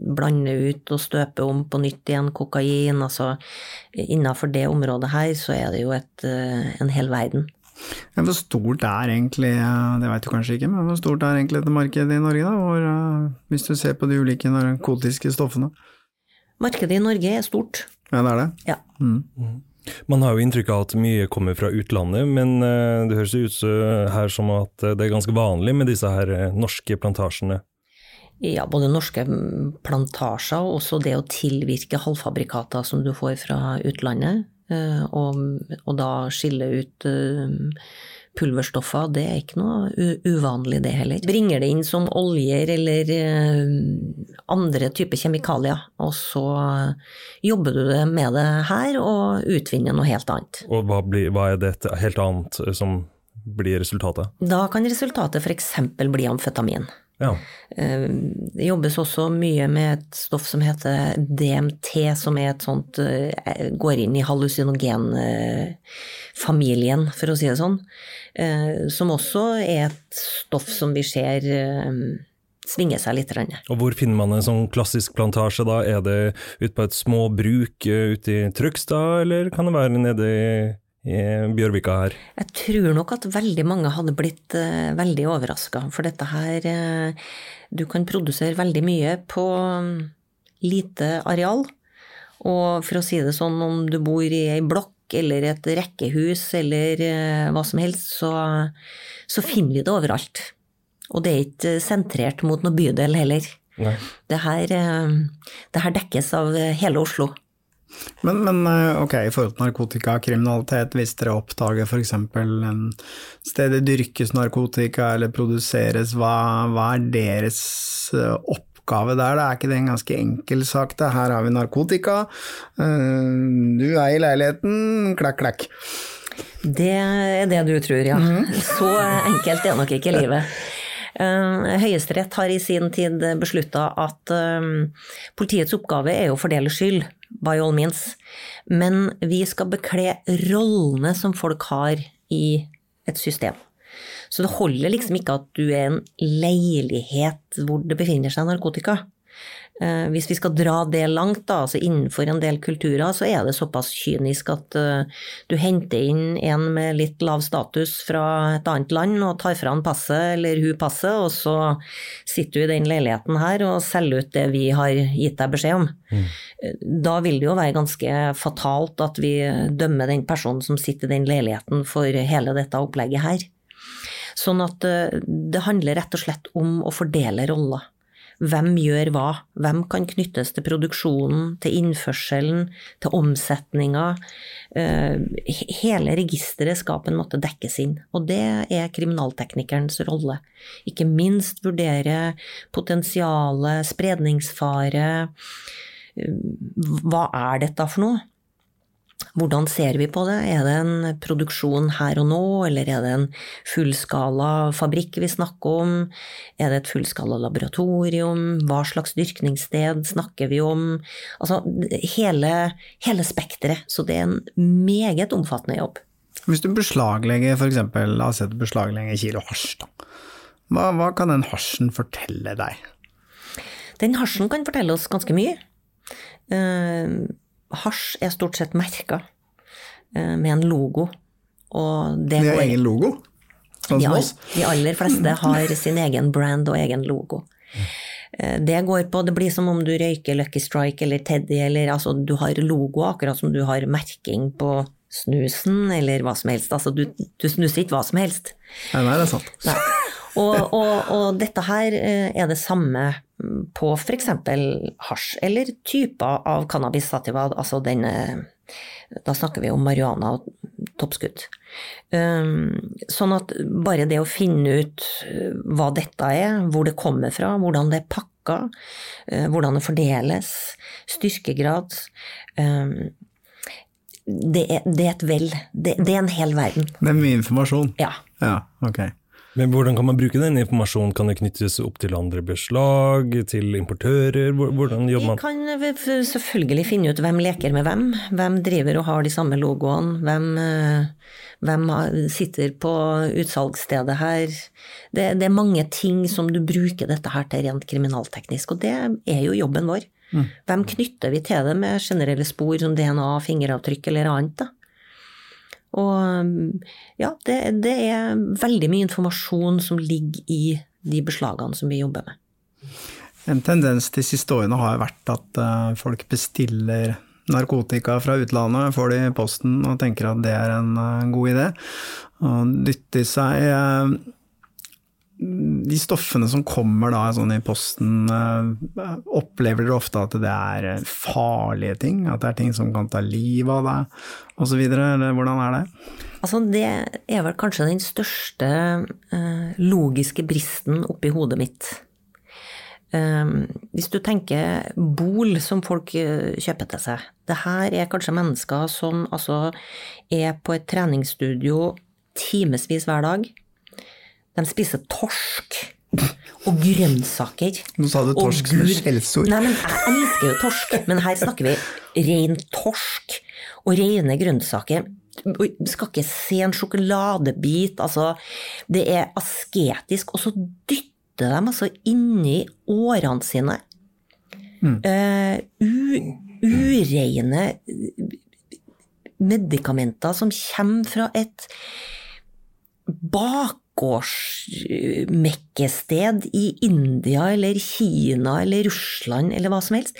blande ut og støpe om på nytt igjen kokain. Altså innafor det området her så er det jo et, eh, en hel verden. Ja, hvor stort er egentlig, eh, det vet du kanskje ikke, men hvor stort er egentlig dette markedet i Norge, da? Hvor, eh, hvis du ser på de ulike narkotiske stoffene? Markedet i Norge er stort. Ja, det er det? Ja. Mm. Man har jo inntrykk av at mye kommer fra utlandet, men det høres ut her som at det er ganske vanlig med disse her norske plantasjene. Ja, både norske plantasjer og også det å tilvirke halvfabrikater som du får fra utlandet. eh, Og, og da skille ut eh, pulverstoffer, det er ikke noe uvanlig det heller. Bringer det inn som oljer eller eh, andre typer kjemikalier, og så jobber du med det her og utvinner noe helt annet. Og hva, blir, hva er det helt annet som blir resultatet? Da kan resultatet f.eks. bli amfetamin. Ja. Eh, Det jobbes også mye med et stoff som heter DMT, som er et sånt eh, går inn i hallusinogenfamilien, for å si det sånn. Eh, Som også er et stoff som vi ser svinge seg litt. Og hvor finner man en sånn klassisk plantasje da? Er det ute på et små bruk ute i Trøgstad, eller kan det være nede i Bjørvika her? Jeg tror nok at veldig mange hadde blitt uh, veldig overraska, for dette her uh, Du kan produsere veldig mye på um, lite areal. Og for å si det sånn, om du bor i ei blokk eller et rekkehus eller uh, hva som helst, så, så finner vi det overalt. Og det er ikke sentrert mot noe bydel heller. Det her, eh, det her dekkes av hele Oslo. Men, men eh, ok, i forhold til narkotikakriminalitet, hvis dere oppdager f.eks. en sted det dyrkes narkotika eller produseres, hva, hva er deres eh, oppgave der? Det er ikke det en ganske enkel sak? Det. Her har vi narkotika, eh, du er i leiligheten, klakk, klakk. Det er det du tror, ja. Så enkelt er nok ikke livet. Høyesterett har i sin tid beslutta at politiets oppgave er å fordele skyld, by all means. Men vi skal bekle rollene som folk har i et system. Så det holder liksom ikke at du er en leilighet hvor det befinner seg narkotika. Eh, hvis vi skal dra det langt, da, altså innenfor en del kulturer, så er det såpass kynisk at uh, du henter inn en med litt lav status fra et annet land og tar fra han passet eller hun passet, og så sitter du i den leiligheten her og selger ut det vi har gitt deg beskjed om. Mm. Da vil det jo være ganske fatalt at vi dømmer den personen som sitter i den leiligheten for hele dette opplegget her. Sånn at det handler rett og slett om å fordele roller. Hvem gjør hva? Hvem kan knyttes til produksjonen, til innførselen, til omsetninga? Eh, hele registeret skal på en måte dekkes inn, og det er kriminalteknikerens rolle. Ikke minst vurdere potensialet, spredningsfare. Eh, hva er dette for noe? Hvordan ser vi på det? Er det en produksjon her og nå, eller er det en fullskala fabrikk vi snakker om? Er det et fullskala laboratorium? Hva slags dyrkningssted snakker vi om? Altså hele, hele spekteret. Så det er en meget omfattende jobb. Hvis du beslaglegger f.eks. la oss si du beslaglegger kilo hasj. Hva, hva kan den hasjen fortelle deg? Den hasjen kan fortelle oss ganske mye. Uh, hasj er stort sett merka eh, med en logo. Og det de har egen logo? Sånn de, de, aller fleste har sin egen brand og egen logo. Eh, det går på, det blir som om du røyker Lucky Strike eller Teddy, eller altså du har logo akkurat som du har merking på snusen eller hva som helst. Altså du, du snuser ikke hva som helst. Nei, nei det er sant. Nei. Og, og, og, dette her eh, er det samme på f.eks. hasj, eller typer av cannabis sativa, altså denne Da snakker vi om marihuana og toppskudd. Um, sånn at bare det å finne ut eh, hva dette er, hvor det kommer fra, hvordan det er pakka, eh, hvordan det fordeles, styrkegrad um, det er, det er, et vel. Det, det, er en hel verden. Det er mye informasjon? Ja. ja ok. Men hvordan kan man bruke den informasjonen? Kan det knyttes opp til andre beslag, til importører? Hvordan jobber man? Vi kan selvfølgelig finne ut hvem leker med hvem. Hvem driver og har de samme logoene. Hvem, eh, hvem sitter på utsalgsstedet her. Det, det, er mange ting som du bruker dette her til rent kriminalteknisk, og det er jo jobben vår. Mm. Hvem knytter vi til det med generelle spor som DNA, fingeravtrykk eller annet? da? Og ja, det, det, er veldig mye informasjon som ligger i de beslagene som vi jobber med. En tendens de siste årene har vært at eh, folk bestiller narkotika fra utlandet, får det i posten og tenker at det er en eh, god idé. Og dytter seg eh, de stoffene som kommer da sånn i posten, eh, opplever dere ofte at det er eh, farlige ting? At det er ting som kan ta livet av deg, osv.? Hvordan er det? Altså, det er vel kanskje den største uh, logiske bristen oppi hodet mitt. Um, hvis du tenker bol som folk kjøper til seg. Det her er kanskje mennesker som altså er på et treningsstudio timevis hver dag de spiser torsk og grønnsaker. Nå sa du torsk som et skjellsord. Nei, men jeg elsker jo torsk, men her snakker vi ren torsk og rene grønnsaker. Vi skal ikke se en sjokoladebit, altså. Det er asketisk. Og så dytter de altså inni årene sine mm. uh, ureine medikamenter som kommer fra et bak bakgårdsmekkested i India eller Kina eller Russland eller hva som helst,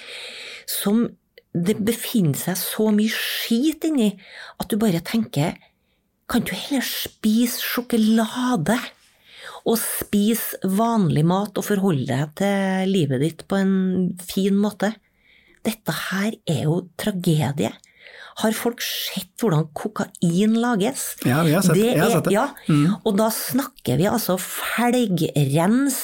som det befinner seg så mye skit inni at du bare tenker Kan du heller spise sjokolade? Og spise vanlig mat og forholde deg til livet ditt på en fin måte? dette her er jo tragedie. Har folk sett hvordan kokain lages? Ja, vi har sett det. Har sett det. Ja, Mm. og da snakker vi altså felgrens,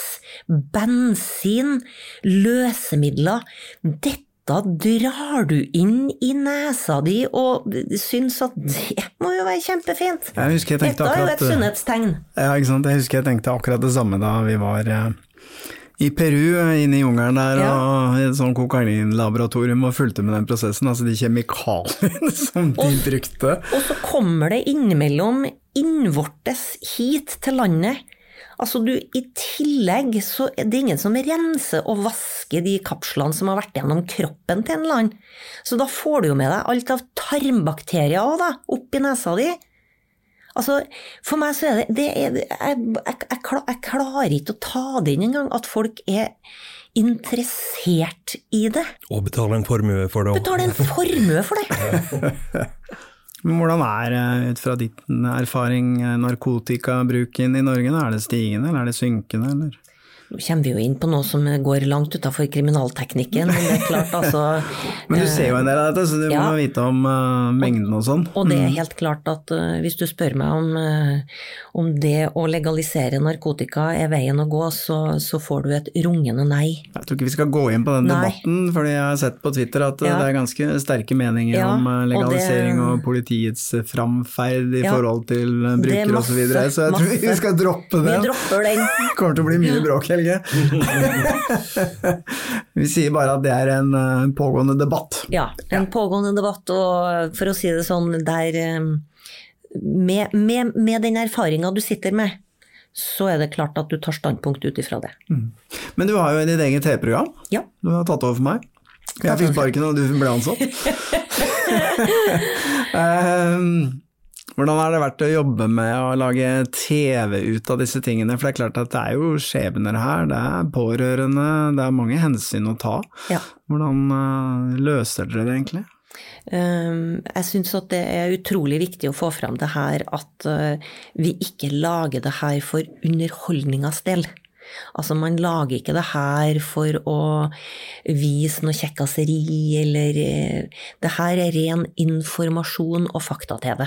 bensin, løsemidler. Dette drar du inn i nesa di og syns at det må jo være kjempefint. Dette er jo et sunnhetstegn. Ja, ikke sant. Jeg husker jeg tenkte akkurat det samme da vi var eh, i Peru, eh, inne i jungelen der, og i et sånt kokainlaboratorium og fulgte med den prosessen. Altså de kjemikaliene som de brukte. Og så kommer det innimellom innvortes hit til landet. Altså du, I tillegg så er det ingen som renser og vasker de kapslene som har vært gjennom kroppen til en eller annen. Så da får du jo med deg alt av tarmbakterier også, da, opp i nesa di. Altså, For meg så er det, det er, jeg, jeg, jeg, jeg klarer ikke å ta det inn engang, at folk er interessert i det. Og betaler en formue for det. Betaler en formue for det! Men hvordan er, eh, ut fra din erfaring, eh, narkotikabruken i Norge? Er det stigende, eller er det synkende, eller? Nå kommer vi jo inn på noe som går langt utafor kriminalteknikken, men det er klart altså Men du ser jo en del av dette, så du Ja. må vite om uh, mengden og sånn. Og det er Mm. helt klart at uh, hvis du spør meg om, uh, om det å legalisere narkotika er veien å gå, så, så får du et rungende nei. Jeg tror ikke vi skal gå inn på den Nei. debatten, fordi jeg har sett på Twitter at Ja. det er ganske sterke meninger Ja, om legalisering og legalisering og, politiets framferd i forhold til Det brukere osv. Så, videre. så jeg tror vi skal droppe det. Vi dropper den. kommer til å bli mye bråk, Helge. vi sier bare at det er en eh, pågående debatt. Ja, en pågående debatt, og for å si det sånn, der eh, med, med, med den erfaringa du sitter med, så er det klart at du tar standpunkt ut ifra det. Men du har jo ditt eget TV-program. Ja. Du har tatt over for meg. Jeg fikk sparken og du ble ansatt. Ehm, Hvordan har det vært å jobbe med å lage TV ut av disse tingene? For det er klart at det er jo skjebner her, det er pårørende, det er mange hensyn å ta. Ja. Hvordan eh, løser dere det egentlig? Um, Jeg syns at det er utrolig viktig å få fram det her at uh, vi ikke lager det her for underholdningas del. Altså, man lager ikke det her for å vise noe kjekkaseri, eller uh, Det her er ren informasjon og fakta-TV.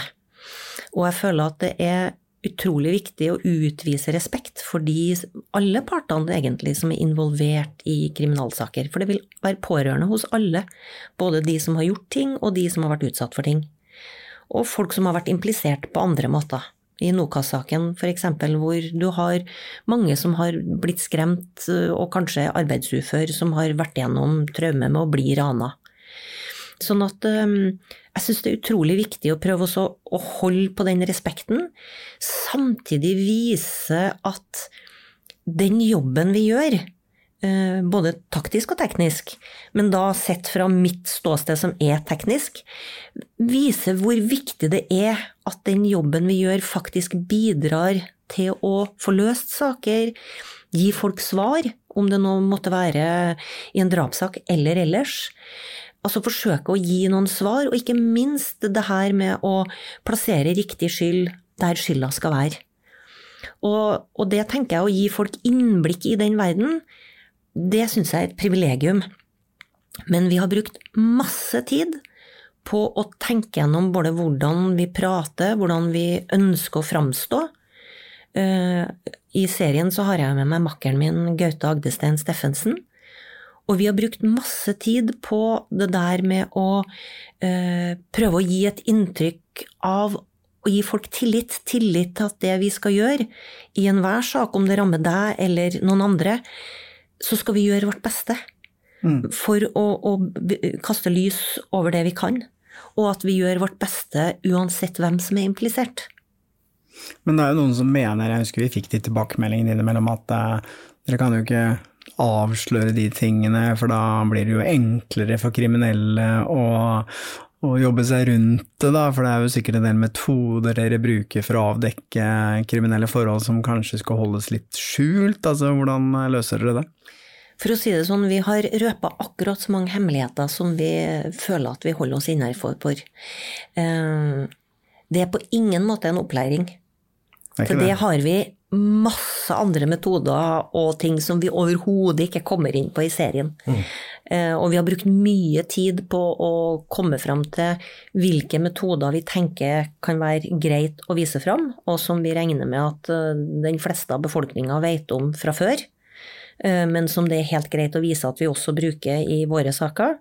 Og jeg føler at det er utrolig viktig å utvise respekt for de, alle partene egentlig som er involvert i kriminalsaker. For det vil være pårørende hos alle, både de som har gjort ting og de som har vært utsatt for ting. Og folk som har vært implisert på andre måter. I Nokas-saken f.eks., hvor du har mange som har blitt skremt og kanskje arbeidsufør, som har vært gjennom traume med å bli rana. Sånn at jeg syns det er utrolig viktig å prøve å holde på den respekten, samtidig vise at den jobben vi gjør, eh, både taktisk og teknisk, men da sett fra mitt ståsted som er teknisk, viser hvor viktig det er at den jobben vi gjør faktisk bidrar til å få løst saker, gi folk svar, om det nå måtte være i en drapssak eller ellers. Altså forsøke å gi noen svar, og ikke minst det her med å plassere riktig skyld der skylda skal være. Og, og det tenker jeg å gi folk innblikk i den verden, det syns jeg er et privilegium. Men vi har brukt masse tid på å tenke gjennom både hvordan vi prater, hvordan vi ønsker å framstå. Eh, I serien så har jeg med meg makkeren min Gaute Agdestein Steffensen. Og vi har brukt masse tid på det der med å eh, prøve å gi et inntrykk av å gi folk tillit. Tillit til at det vi skal gjøre, i enhver sak, om det rammer deg eller noen andre, så skal vi gjøre vårt beste for å, å kaste lys over det vi kan. Og at vi gjør vårt beste uansett hvem som er implisert. Men det er jo noen som mener, jeg husker vi fikk de tilbakemeldingene innimellom, at eh, dere kan jo ikke avsløre de tingene, for da blir det jo enklere for kriminelle å, å jobbe seg rundt det, da, for det er jo sikkert en del metoder dere bruker for å avdekke kriminelle forhold som kanskje skal holdes litt skjult, altså hvordan løser dere det? For å si det sånn, vi har røpa akkurat så mange hemmeligheter som vi føler at vi holder oss innafor. Eh, Det er på ingen måte en opplæring. Det For det det. har vi masse andre metoder og ting som vi overhodet ikke kommer inn på i serien. Mm. Eh, og vi har brukt mye tid på å komme fram til hvilke metoder vi tenker kan være greit å vise fram, og som vi regner med at eh, den fleste av befolkninga vet om fra før, eh, men som det er helt greit å vise at vi også bruker i våre saker.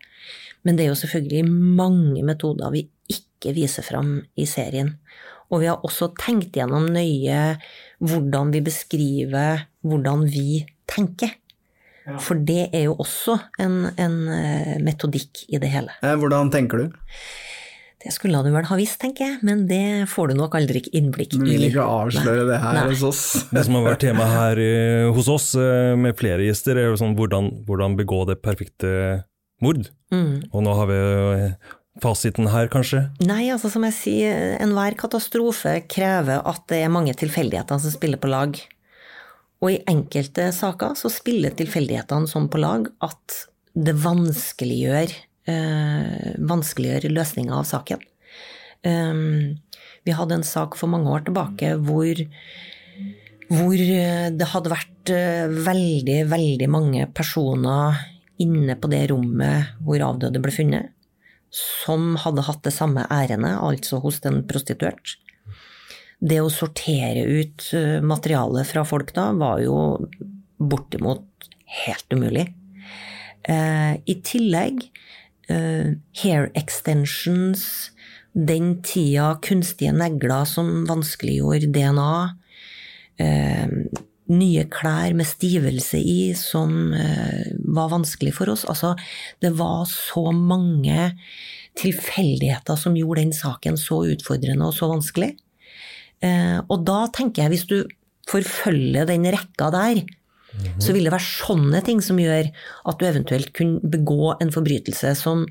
Men det er jo selvfølgelig mange metoder vi ikke viser fram i serien. Og vi har også tenkt gjennom nøye hvordan vi beskriver hvordan vi tenker. For det er jo også en, en eh, metodikk i det hele. Eh, Hvordan tenker du? Det skulle du vel ha visst, tenker jeg, men det får du nok aldri innblikk i. Du vil ikke avsløre det her Nei. hos oss. Det som har vært tema her eh, hos oss med flere gjester, er jo sånn hvordan, hvordan begå det perfekte mord. Mm. Og nå har vi fasiten her, kanskje. Nei, altså som jeg sier, enhver katastrofe krever at det er mange tilfeldigheter som spiller på lag. Og i enkelte saker så spiller tilfeldighetene sånn på lag at det vanskeliggjør, øh, vanskeliggjør løsninga av saken. Um, vi hadde en sak for mange år tilbake hvor, hvor eh, det hadde vært eh, veldig, veldig mange personer inne på det rommet hvor avdøde ble funnet, som hadde hatt det samme ærendet, altså hos den prostituert. Det å sortere ut materialet fra folk da, var jo bortimot helt umulig. Eh, I tillegg eh, hair extensions, den tida kunstige negler som vanskeliggjorde DNA, eh, nye klær med stivelse i som eh, var vanskelig for oss. Altså, det var så mange tilfeldigheter som gjorde den saken så utfordrende og så vanskelig. Eh, og da tenker jeg, hvis du forfølger den rekka der, så vil det være sånne ting som gjør at du eventuelt kunne begå en forbrytelse som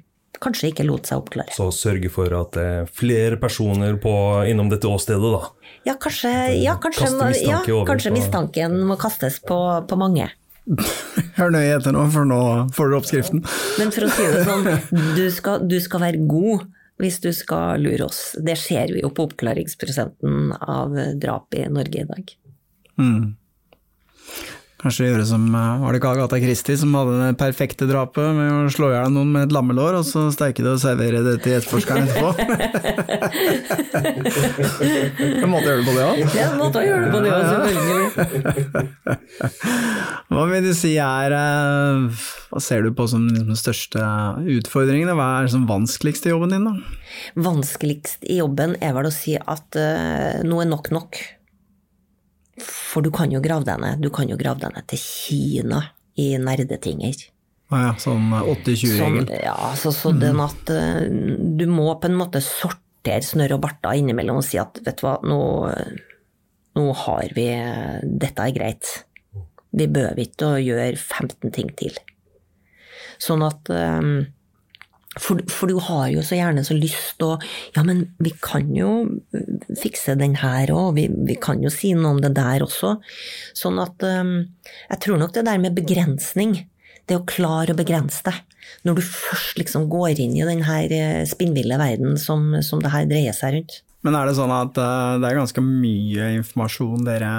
kanskje ikke lot seg oppklare. Så sørge for at det er flere personer på, innom dette åstedet, da. Ja, kanskje, ja, kanskje, mistanke ja, over kanskje mistanken må kastes på, på mange. Hør nøye etter nå, for nå får dere oppskriften. Men for å si det sånn, du skal, du skal være god hvis du skal lure oss. Det ser vi jo på oppklaringsprosenten av drap i Norge i dag. Mm. Kanskje gjøre som eh, Var det ikke Agatha Christie som hadde det perfekte drapet med å slå i hjel noen med et lammelår, og så steike det og servere det til etterforskeren etterpå? En måte å gjøre det på det òg? Er en måte å gjøre det på det òg, selvfølgelig. Hva vil du si er eh, Hva ser du på som liksom de største utfordringene? Hva er som vanskeligst i jobben din, da? Vanskeligst i jobben er vel å si at uh, noe er nok nok. For du kan jo grave deg ned. Du kan jo grave deg ned til Kina i nerdetinger. Ah, ja, sånn 80-20-regel. Sånn, ja, så, så den at uh, du må på en måte sortere snørr og barter innimellom og si at vet du hva, nå, nå har vi Dette er greit. Vi behøver ikke å gjøre 15 ting til. Sånn at um, for, for du har jo så gjerne så lyst å Ja, men vi kan jo fikse den her òg, vi, vi kan jo si noe om det der også. Sånn at um, Jeg tror nok det der med begrensning, det å klare å begrense deg. Når du først liksom går inn i den her eh, spinnville verden som, som det her dreier seg rundt. Men er det sånn at uh, det er ganske mye informasjon dere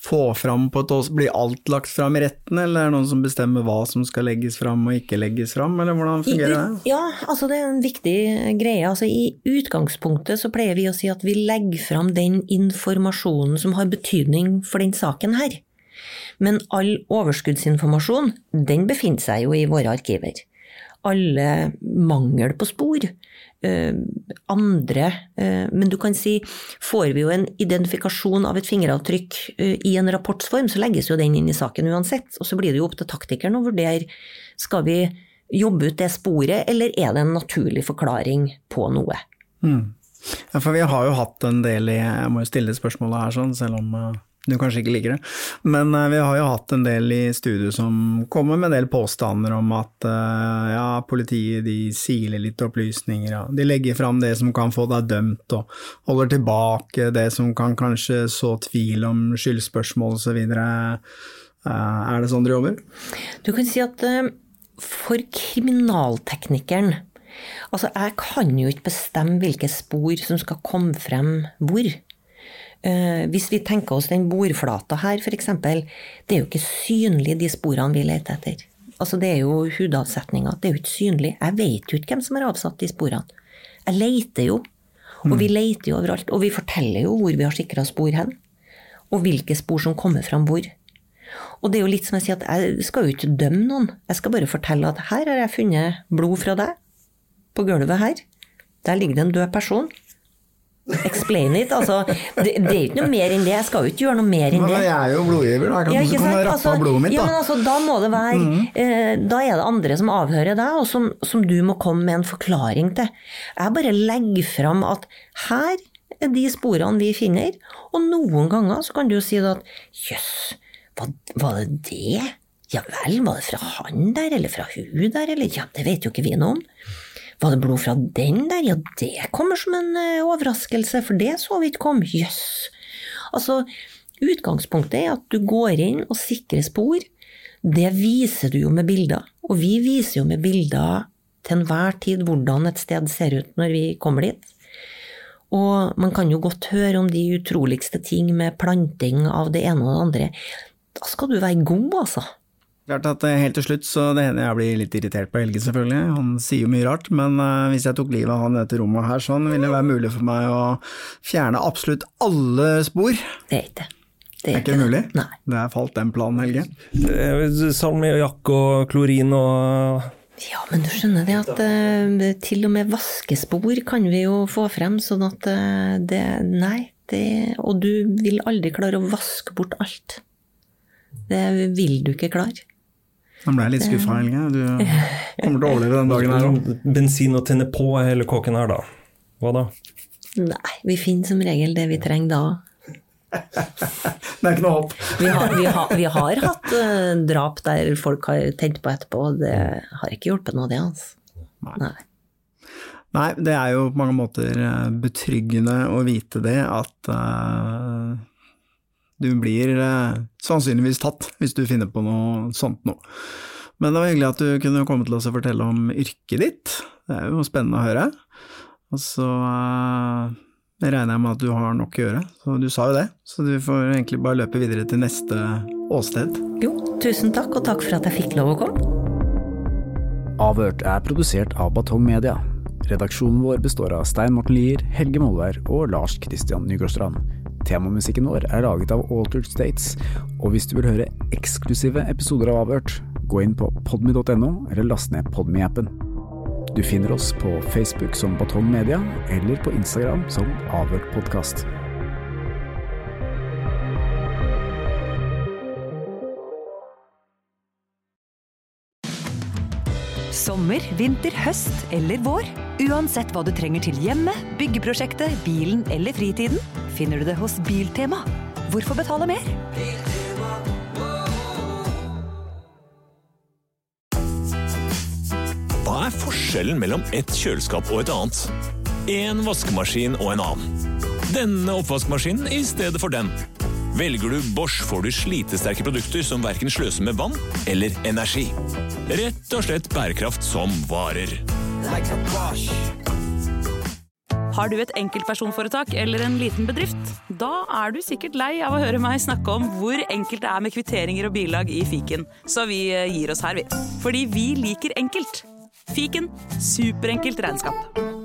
får fram på et åsted? Blir alt lagt fram i retten, eller er det noen som bestemmer hva som skal legges fram og ikke legges fram, eller hvordan fungerer det? Ja, altså det er en viktig greie. Altså I utgangspunktet så pleier vi å si at vi legger fram den informasjonen som har betydning for den saken her. Men all overskuddsinformasjon, den befinner seg jo i våre arkiver. Alle mangel på spor, andre eh, Men du kan si, får vi jo en identifikasjon av et fingeravtrykk eh, i en rapportsform, så legges jo den inn i saken uansett. Og så blir det jo opp til taktikeren å vurdere skal vi jobbe ut det sporet, eller er det en naturlig forklaring på noe. Mm. Ja, for vi har jo hatt en del i Jeg må jo stille spørsmålet her sånn, selv om eh, du kanskje ikke liker det. Men eh, vi har jo hatt en del i studio som kommer med en del påstander om at eh, ja, politiet de siler litt opplysninger, ja. de legger fram det som kan få deg dømt, og holder tilbake det som kan kanskje så tvil om skyldspørsmål osv. Er det sånn dere jobber? Du kan si at eh, for kriminalteknikeren Altså, jeg kan jo ikke bestemme hvilke spor som skal komme frem hvor. Eh, hvis vi tenker oss den bordflata her, f.eks., det er jo ikke synlig de sporene vi leter etter. Altså Det er jo hudavsetninger, det er jo ikke synlig. Jeg vet jo ikke hvem som har avsatt de sporene. Jeg leter jo, og vi leter jo overalt. Og vi forteller jo hvor vi har sikra spor hen, og hvilke spor som kommer fram hvor. Og det er jo litt som jeg sier at jeg skal jo ikke dømme noen, jeg skal bare fortelle at her har jeg funnet blod fra deg, på gulvet her. Der ligger det en død person. Explain it. Altså, det, det er ikke noe mer enn det. Jeg skal jo ikke gjøre noe mer enn Men det. jeg er jo blodgiver, da. Jeg Ja, ikke kan Altså, blodet mitt, ja, men altså, da må det være Mhm. eh, Da er det andre som avhører deg, og som, som du må komme med en forklaring til. Jeg bare legger fram at her er de sporene vi finner, og noen ganger så kan du jo si at jøss, var, var det det? Ja vel, var det fra han der, eller fra hun der, eller ja, det vet jo ikke vi noe om. Var det blod fra den der? Ja, det kommer som en eh, overraskelse, for det så vi ikke komme. Jøss. Altså, utgangspunktet er at du går inn og sikrer spor. Det viser du jo med bilder, og vi viser jo med bilder til enhver tid hvordan et sted ser ut når vi kommer dit. Og man kan jo godt høre om de utroligste ting med planting av det ene og det andre. Da skal du være god, altså. Klart at eh, Helt til slutt så det hender jeg blir litt irritert på Helge, selvfølgelig. Han sier jo mye rart. Men eh, hvis jeg tok livet av han i dette rommet her, sånn, ville det være mulig for meg å fjerne absolutt alle spor. Det er ikke det. Det er ikke mulig? Nei. Det er falt den planen, Helge. Eh, Salmiakk og klorin og Ja, men du skjønner det at til og med vaskespor kan vi jo få frem, sånn at det Nei, det Og du vil aldri klare å vaske bort alt. Det vil du ikke klare. Nå ble jeg litt skuffa, Helge. Du kommer til å overleve den dagen her òg. Bensin å tenne på hele kåken her, da. Hva da? Nei, vi finner som regel det vi trenger da. Det er ikke noe håp. Vi har, vi har, vi har hatt uh, drap der folk har tent på etterpå, og det har ikke hjulpet noe, det. altså. Nei. Nei, det er jo på mange måter eh, betryggende å vite det, at eh, du blir eh, sannsynligvis tatt hvis du finner på noe sånt noe. Men det var hyggelig at du kunne komme til oss og fortelle om yrket ditt. Det er jo spennende å høre. Og så eh, regner jeg med at du har nok å gjøre, så du sa jo det. Så du får egentlig bare løpe videre til neste åsted. Jo, tusen takk, og takk for at jeg fikk lov å komme. Avhørt er produsert av Batong Media. Redaksjonen vår består av Stein Morten Lier, Helge Molvær og Lars Christian Nygårdstrand. Temamusikken vår er laget av Altered States, og hvis du vil høre eksklusive episoder av Avhørt, gå inn på podmy.no eller last ned Podmy-appen. Du finner oss på Facebook som Batong Media, eller på Instagram som Avhørt podkast. Sommer, vinter, høst eller vår. Uansett hva du trenger til hjemmet, byggeprosjektet, bilen eller fritiden, finner du det hos Biltema. Hvorfor betale mer? Hva er forskjellen mellom et kjøleskap og et annet? En vaskemaskin og en annen. Denne oppvaskmaskinen i stedet for den. Velger du Bosch får du slitesterke produkter som verken sløser med vann eller energi. Rett og slett bærekraft som varer. Like Har du et enkeltpersonforetak eller en liten bedrift? Da er du sikkert lei av å høre meg snakke om hvor enkelt det er med kvitteringer og bilag i fiken, så vi eh, gir oss her, vi. Fordi vi liker enkelt. Fiken superenkelt regnskap.